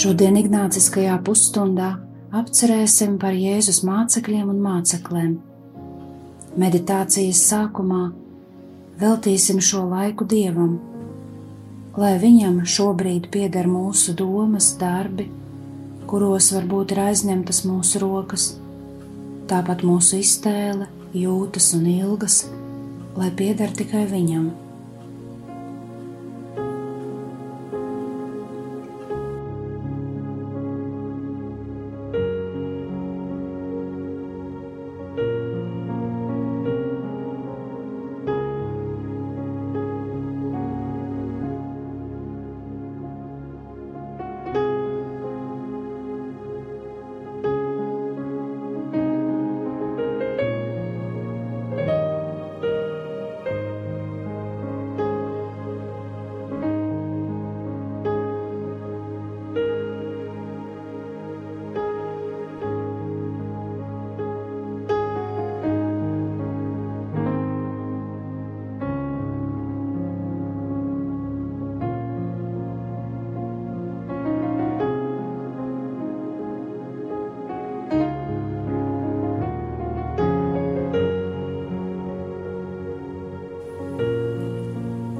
Šodien Ignāciskajā pusstundā apcerēsim par Jēzus mācekļiem un māceklēm. Meditācijas sākumā veltīsim šo laiku Dievam, lai Viņam šobrīd pieder mūsu domas, darbi, kuros varbūt ir aizņemtas mūsu rokas, tāpat mūsu iztēle, jūtas un ilgas, lai pieder tikai Viņam.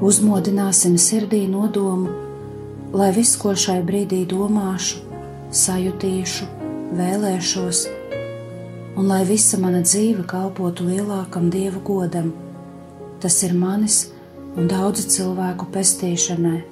Uzmodināsim sirdī nodomu, lai viss, ko šai brīdī domāšu, sajutīšu, vēlēšos, un lai visa mana dzīve kalpotu lielākam dievu godam. Tas ir manis un daudzu cilvēku pestīšanai.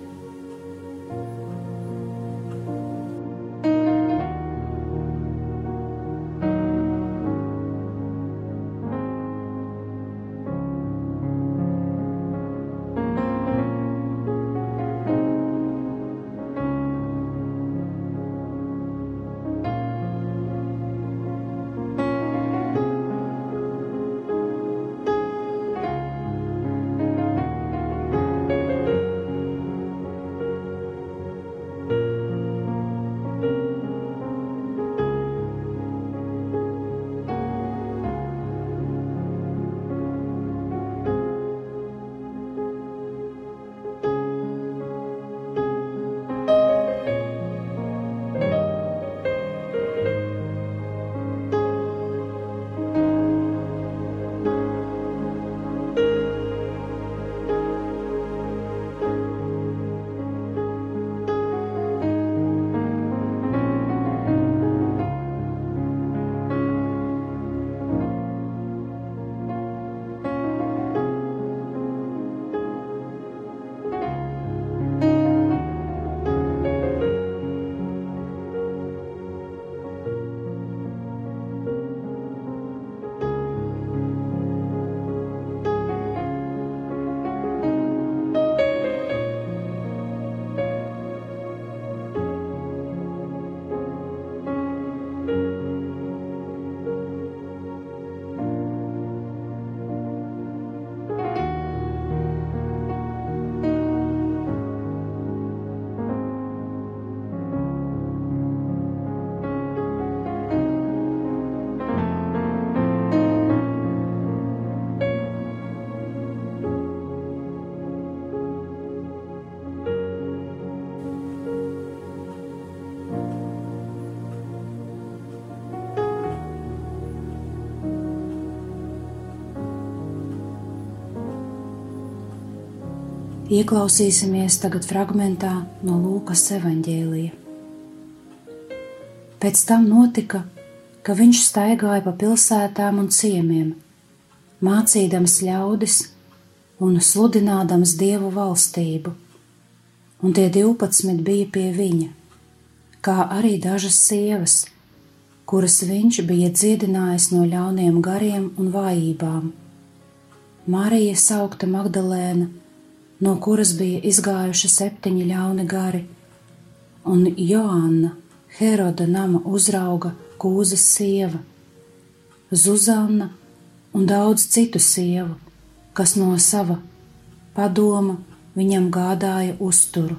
Ieklausīsimies tagad fragmentā no Lūkas evaņģēlija. Pēc tam notika, ka viņš staigāja pa pilsētām un ciemiem, mācīdams ļaudis un sludinādams dievu valstību, un tie divpadsmit bija pie viņa, kā arī dažas sievas, kuras viņš bija dziedinājis no ļauniem gariem un vājībām. Marija saukta Magdalēna, no kuras bija izgājuši septiņi ļauni gari, un Joanna, Heroda nama uzrauga Kūzas sieva, Zuzanna un daudz citu sievu, kas no sava padoma viņam gādāja uzturu.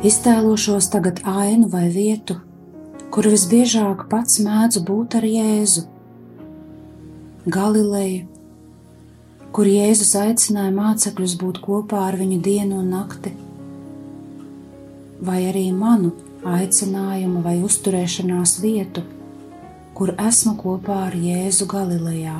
Iztēlošos tagad ainu vai vietu, kur visbiežāk pats mēdzu būt ar Jēzu. Galileju, kur Jēzus aicināja mācekļus būt kopā ar viņu dienu un nakti, vai arī manu aicinājumu vai uzturēšanās vietu, kur esmu kopā ar Jēzu Galilejā.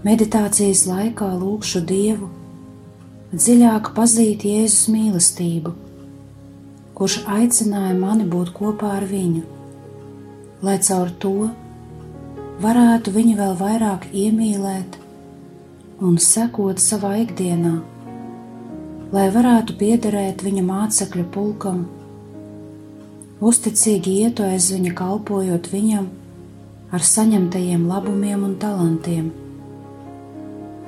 Meditācijas laikā lūkšu Dievu. Dziļāk pazīt Jēzus mīlestību, kurš aicināja mani būt kopā ar viņu, lai caur to varētu viņu vēl vairāk iemīlēt un sekot savā ikdienā, lai varētu piederēt viņa mācekļu pulkam, uzticīgi ietu aiz viņa kalpojot viņam ar saņemtajiem labumiem un talantiem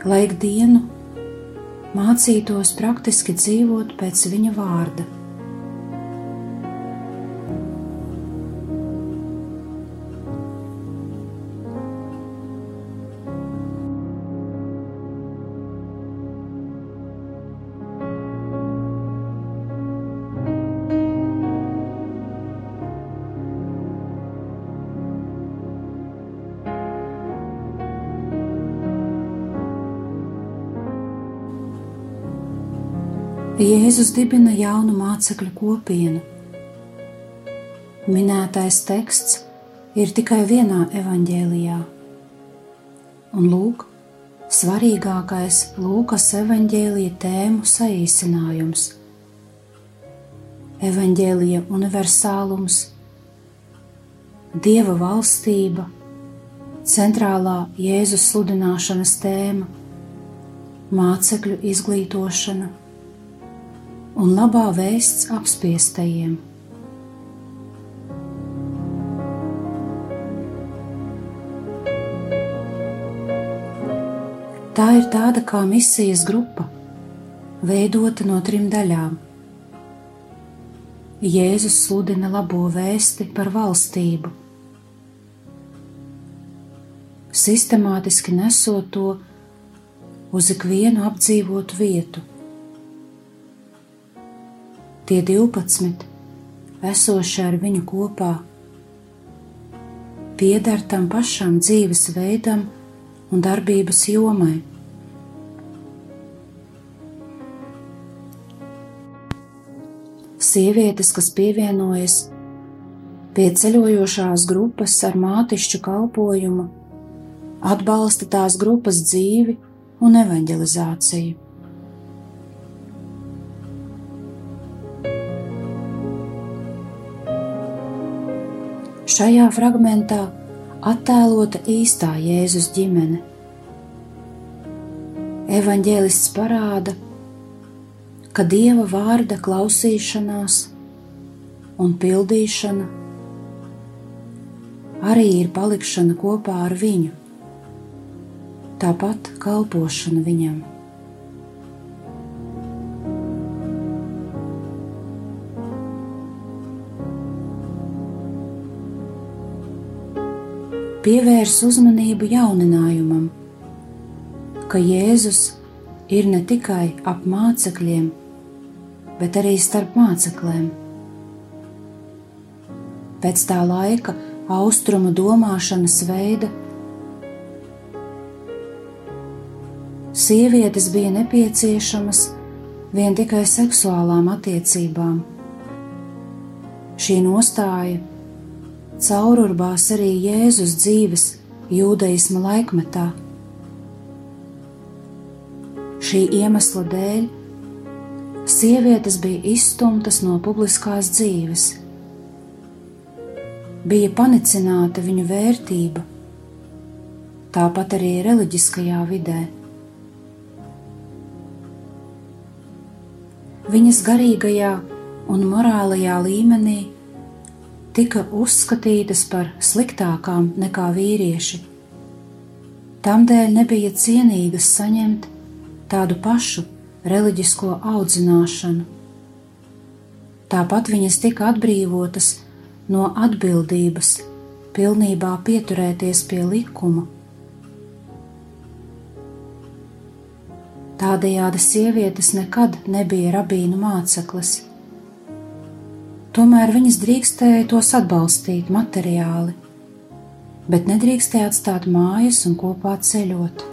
lai ikdienu mācītos praktiski dzīvot pēc viņa vārda. Jēzus dibina jaunu mācekļu kopienu. Minētais teksts ir tikai vienā evaņģēlijā. Un lūk, svarīgākais Lūkas evaņģēlija tēmu saīsinājums. Evaņģēlija universālums, Dieva valstība, centrālā Jēzus sludināšanas tēma, mācekļu izglītošana un labā vēsts apspiestajiem. Tā ir tāda kā misijas grupa, veidota no trim daļām. Jēzus sludina labo vēsti par valstību, sistemātiski nesot to uz ikvienu apdzīvotu vietu tie divpadsmit, esoši ar viņu kopā, pieder tam pašam dzīves veidam un darbības jomai. Sievietes, kas pievienojas pie ceļojošās grupas ar mātišķu kalpojumu, atbalsta tās grupas dzīvi un evanģelizāciju. Šajā fragmentā attēlota īstā Jēzus ģimene. Evanģēlists parāda, ka Dieva vārda klausīšanās un pildīšana arī ir palikšana kopā ar viņu, tāpat kalpošana viņam. Pievērs uzmanību jauninājumam, ka Jēzus ir ne tikai ap mācekļiem, bet arī starp mācekliem. Pēc tā laika austrumu domāšanas veida sievietes bija nepieciešamas vien tikai seksuālām attiecībām. Šī nostāja caururbās arī Jēzus dzīves jūdaisma laikmetā. Šī iemesla dēļ sievietes bija izstumtas no publiskās dzīves, bija panicināta viņu vērtība, tāpat arī reliģiskajā vidē. Viņas garīgajā un morālajā līmenī tika uzskatītas par sliktākām nekā vīrieši. Tādēļ nebija cienīgas saņemt tādu pašu reliģisko audzināšanu. Tāpat viņas tika atbrīvotas no atbildības, pilnībā pieturēties pie likuma Tādējādi sievietes nekad nebija rabīnu māceklis. Tomēr viņas drīkstēja tos atbalstīt materiāli, bet nedrīkstēja atstāt mājas un kopā ceļot.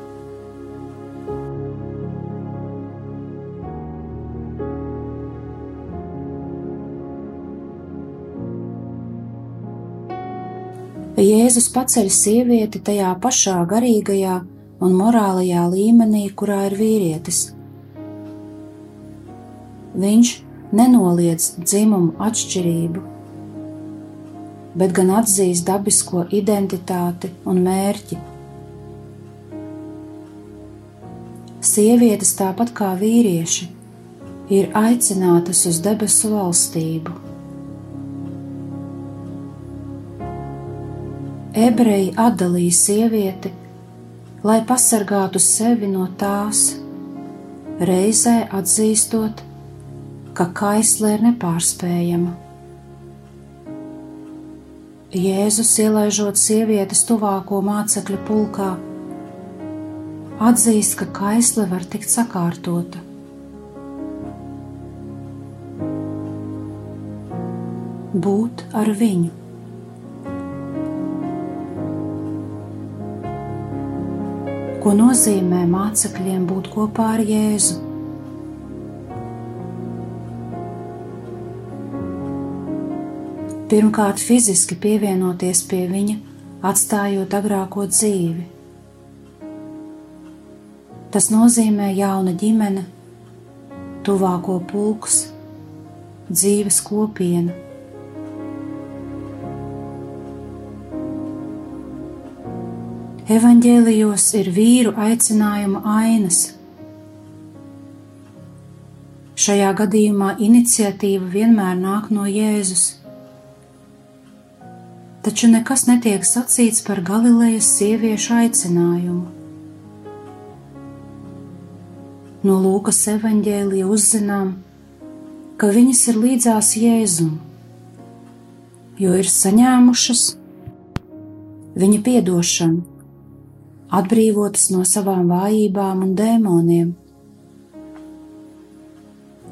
Jēzus paceļ sievieti tajā pašā garīgajā un morālajā līmenī, kurā ir vīrietis. Viņš nenoliedz dzimumu atšķirību, bet gan atzīst dabisko identitāti un mērķi. Sievietes, tāpat kā vīrieši, ir aicinātas uz debesu valstību. Ebreji atdalīja sievieti lai pasargātu sevi no tās, reizē atzīstot, ka kaisle ir nepārspējama. Jēzus ielaižot sievietes tuvāko mācekļu pulkā, atzīst, ka kaisle var tikt sakārtota. Būt ar viņu. ko nozīmē mācekļiem būt kopā ar Jēzu. Pirmkārt, fiziski pievienoties pie viņa, atstājot agrāko dzīvi. Tas nozīmē jauna ģimene, tuvāko pulks, dzīves kopiena Evanģēlijos ir vīru aicinājuma ainas. Šajā gadījumā iniciatīva vienmēr nāk no Jēzus. Taču nekas netiek sacīts par Galilejas sieviešu aicinājumu. No Lūkas evanģēlija uzzinām, ka viņas ir līdzās Jēzum, jo ir saņēmušas viņa piedošanu atbrīvotas no savām vājībām un dēmoniem.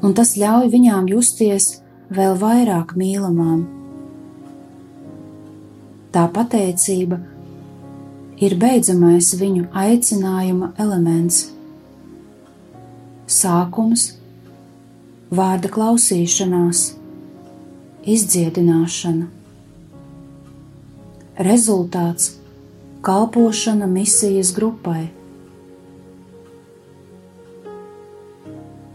Un tas ļauj viņām justies vēl vairāk mīlamām. Tā pateicība ir beidzamais viņu aicinājuma elements. Sākums, vārda klausīšanās, izdziedināšana. Rezultāts kalpošana misijas grupai.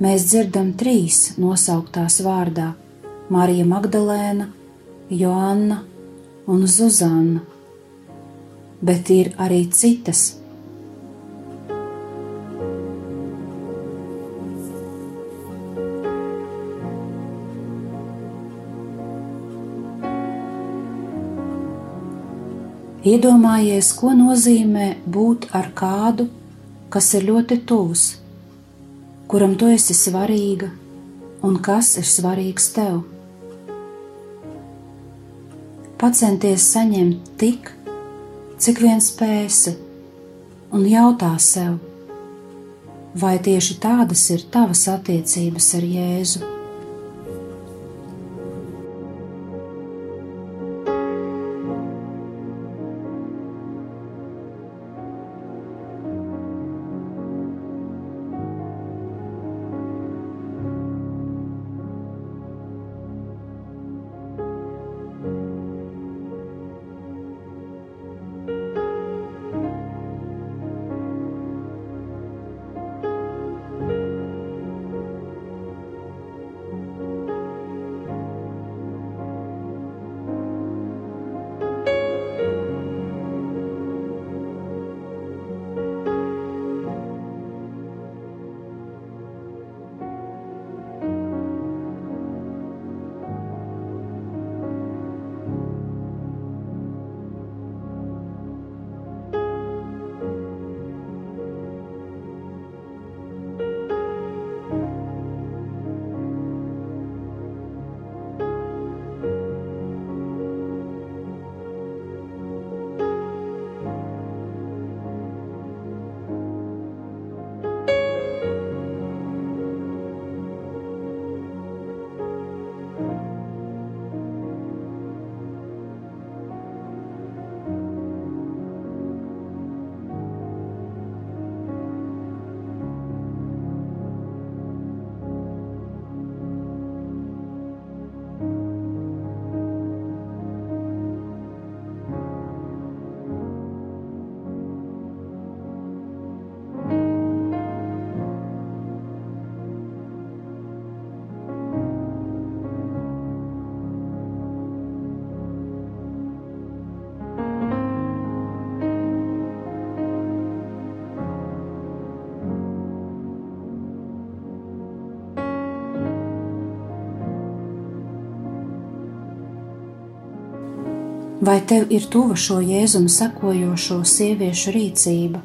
Mēs dzirdam trīs nosauktās vārdā - Marija Magdalēna, Joanna un Zuzana, bet ir arī citas Iedomājies, ko nozīmē būt ar kādu, kas ir ļoti tuvs, kuram tu esi svarīga un kas ir svarīgs tev. Pacenties saņemt tik, cik vien spēsi, un jautā sev, vai tieši tādas ir tavas attiecības ar Jēzu. Vai tev ir tuva šo jēzumu sekojošo sieviešu rīcība?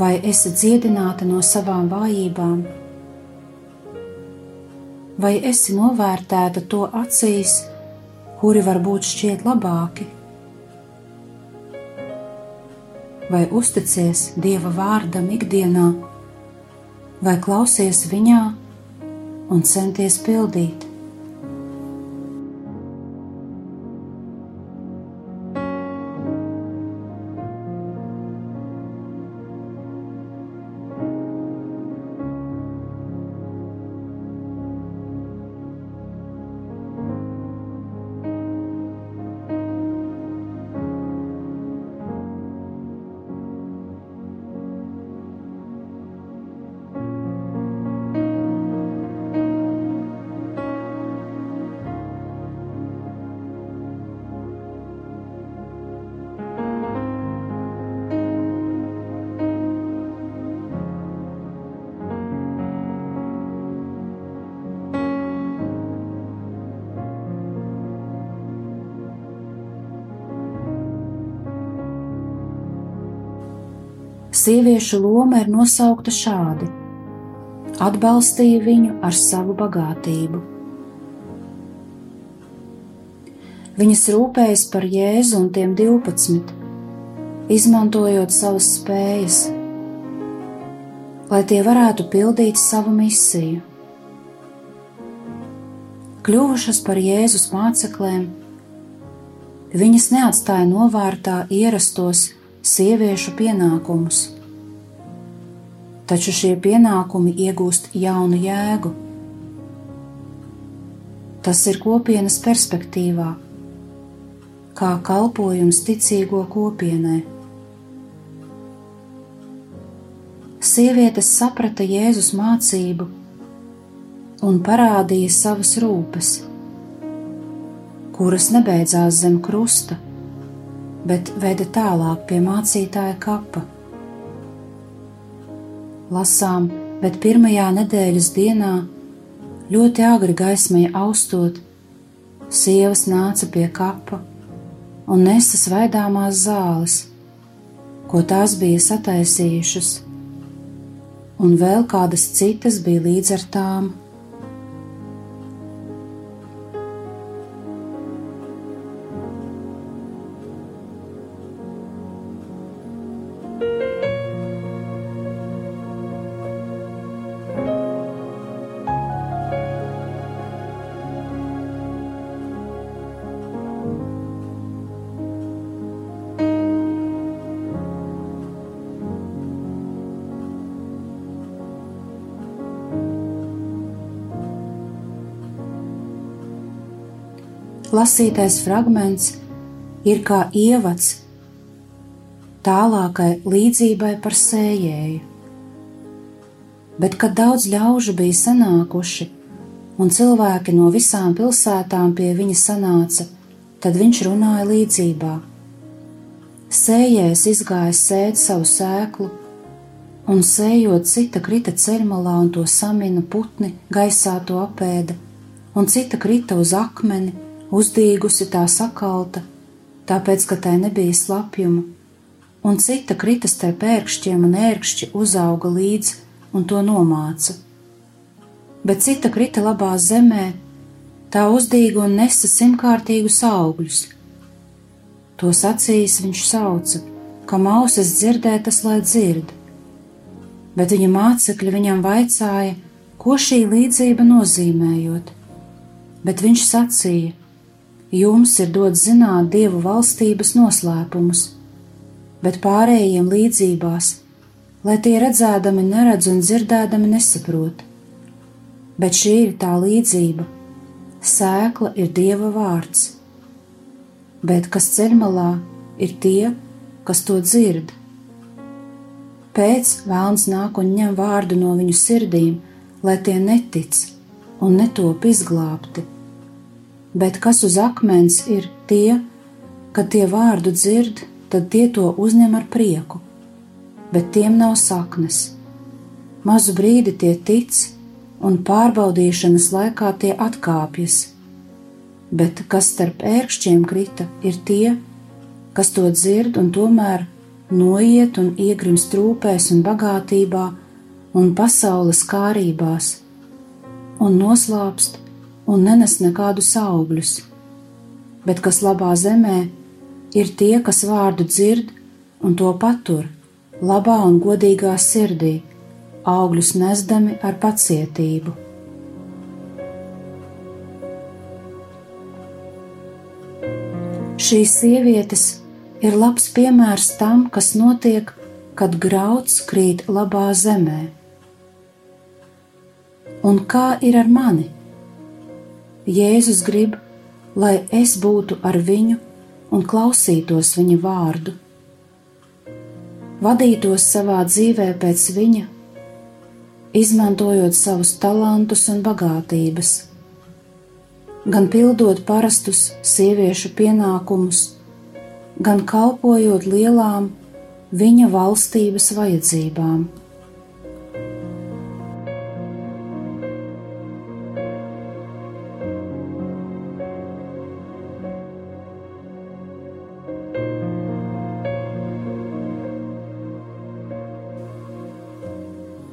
Vai esi dziedināta no savām vājībām? Vai esi novērtēta to acīs, kuri varbūt šķiet labāki? Vai uzticies Dieva vārdam ikdienā, vai klausies viņā un centies pildīt? Sieviešu loma ir nosaukta šādi: atbalstīja viņu ar savu bagātību. Viņas rūpējas par Jēzu un tiem 12, izmantojot savas spējas, lai tie varētu pildīt savu misiju. Kļuvušas par Jēzus mācekliem, viņas neatstāja novārtā ierastos sieviešu pienākumus. Taču šie pienākumi iegūst jaunu jēgu. Tas ir kopienas perspektīvā, kā kalpojums ticīgo kopienai. Sievietes saprata Jēzus mācību un parādīja savas rūpes, kuras nebeidzās zem krusta bet veda tālāk pie mācītāja kapa. Lasām, bet pirmajā nedēļas dienā, ļoti agri gaismai austot, sievas nāca pie kapa un nesa svaidāmās zāles, ko tās bija sataisījušas, un vēl kādas citas bija līdz ar tām. Lasītais fragments ir kā ievads tālākai līdzībai par sējēju. Bet, kad daudz ļaužu bija sanākuši, un cilvēki no visām pilsētām pie viņa sanāca, tad viņš runāja līdzībā. Sējējs izgāja sēt savu sēklu, un sējot cita krita ceļmalā un to samina putni, gaisā to apēda, un cita krita uz akmeni, uzdīgusi tā sakalta, tāpēc, ka tai nebija slapjuma, un cita krita starp ērkšķiem un ērkšķi uzauga līdz un to nomāca. Bet cita krita labā zemē, tā uzdīga un nesa simtkārtīgus augļus. To sacījis viņš sauca, ka mausas dzirdētas, lai dzird, bet viņa mācekļi viņam vaicāja, ko šī līdzība nozīmējot, bet viņš sacīja, jums ir dots zināt dievu valstības noslēpumus, bet pārējiem līdzībās, lai tie redzēdami neredz un dzirdēdami nesaprot. Bet šī ir tā līdzība. Sēkla ir dieva vārds, bet kas ceļmalā ir tie, kas to dzird. Pēc vēlns nāk un ņem vārdu no viņu sirdīm, lai tie netic un netop izglābti bet kas uz akmens ir tie, kad tie vārdu dzird, tad tie to uzņem ar prieku, bet tiem nav saknes. Mazu brīdi tie tic, un pārbaudīšanas laikā tie atkāpjas. bet kas starp ērkšķiem krita, ir tie, kas to dzird un tomēr noiet un iegrimst rūpēs un bagātībā un pasaules kārībās, un noslāpst un nenes nekādus augļus, bet kas labā zemē ir tie, kas vārdu dzird un to patur labā un godīgā sirdī, augļus nesdami ar pacietību. Šīs sievietes ir labs piemērs tam, kas notiek, kad grauds krīt labā zemē. Un kā ir ar mani? Jēzus grib, lai es būtu ar viņu un klausītos viņa vārdu, vadītos savā dzīvē pēc viņa, izmantojot savus talantus un bagātības, gan pildot parastus sieviešu pienākumus, gan kalpojot lielām viņa valstības vajadzībām.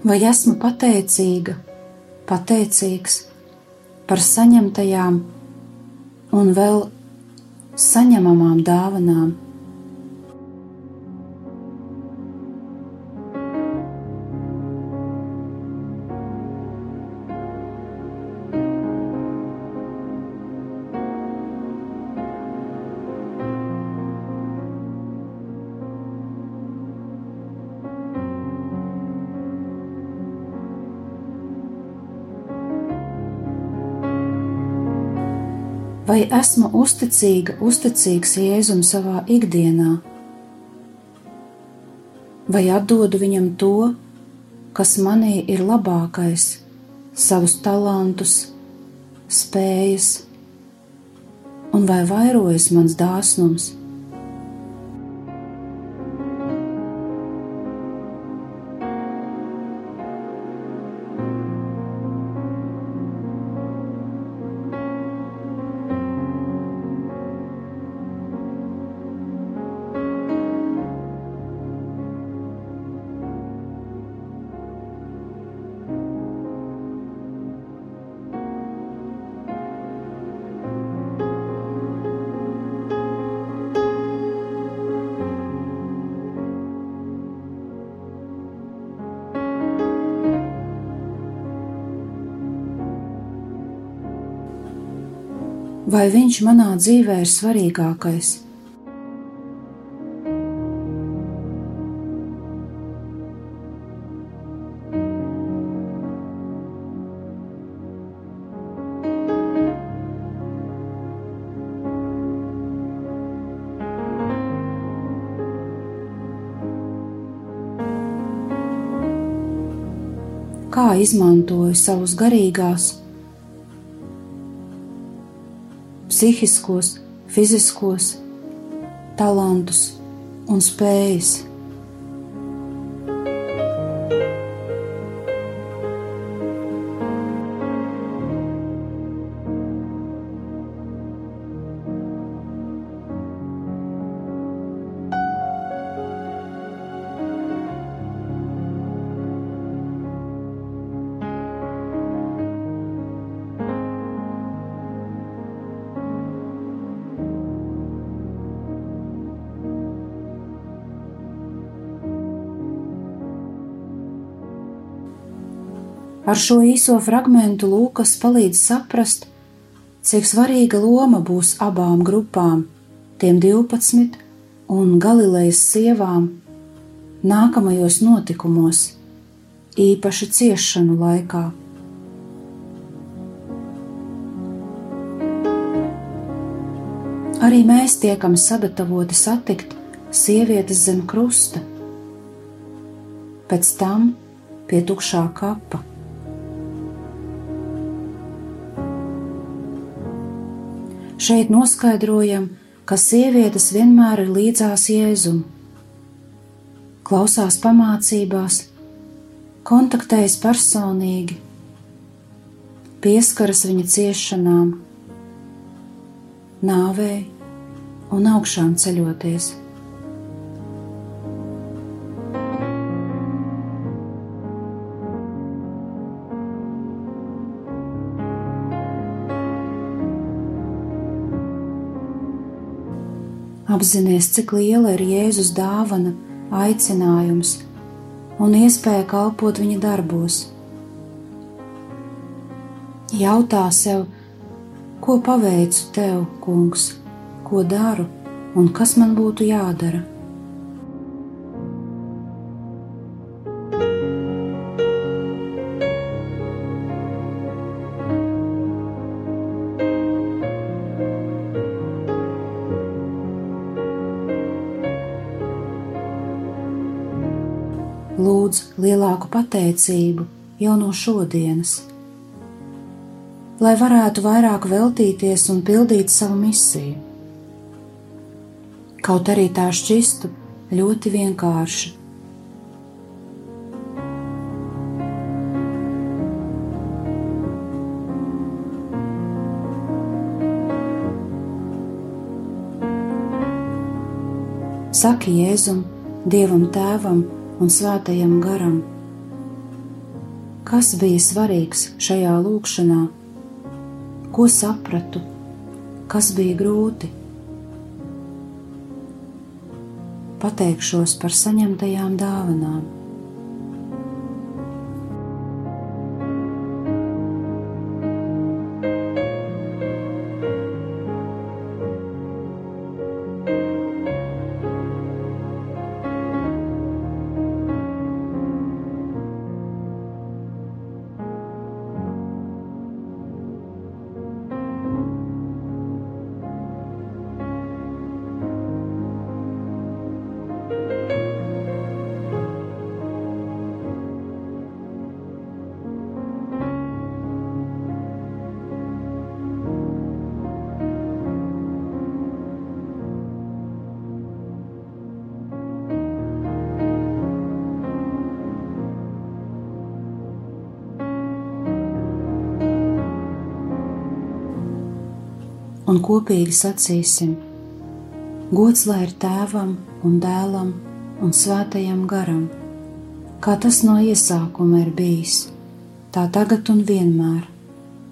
Vai esmu pateicīga, pateicīgs par saņemtajām un vēl saņemamām dāvanām? Vai esmu uzticīga, uzticīgs Jēzum savā ikdienā, vai atdodu viņam to, kas manī ir labākais, savus talantus, spējas, un vai vairojas mans dāsnums. Vai viņš manā dzīvē ir svarīgākais. Kā izmantoju savus garīgās psihiskos, fiziskos talantus un spējas. Ar šo īso fragmentu Lūkas palīdz saprast, cik svarīga loma būs abām grupām, tiem 12 un Galilejas sievām, nākamajos notikumos, īpaši ciešanu laikā. Arī mēs tiekam sagatavoti satikt sievietes zem krusta, pēc tam pie tukšā kapa. Šeit noskaidrojam, ka sievietes vienmēr ir līdzās Jēzum, klausās pamācībās, kontaktējas personīgi, pieskaras viņa ciešanām, nāvei un augšām ceļoties. Apzinies, cik liela ir Jēzus dāvana, aicinājums un iespēja kalpot viņa darbos. Jautā sev, ko paveicu tev, kungs, ko daru un kas man būtu jādara. Lielāku pateicību jau no šodienas, lai varētu vairāk veltīties un pildīt savu misiju. Kaut arī tā šķistu ļoti vienkārši. Saki Jēzum, Dievam Tēvam, un svētajam garam. Kas bija svarīgs šajā lūkšanā? Ko sapratu? Kas bija grūti? Pateikšos par saņemtajām dāvanām. Un kopīgi sacīsim: Gods lai ir tēvam un dēlam un svētajam garam, kā tas no iesākuma ir bijis, tā tagad un vienmēr,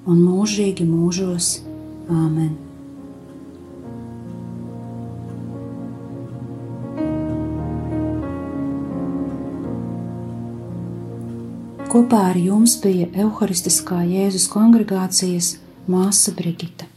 un mūžīgi mūžos. Āmen! Kopā ar jums bija Euharistiskā Jēzus kongregācijas māsa Brigita.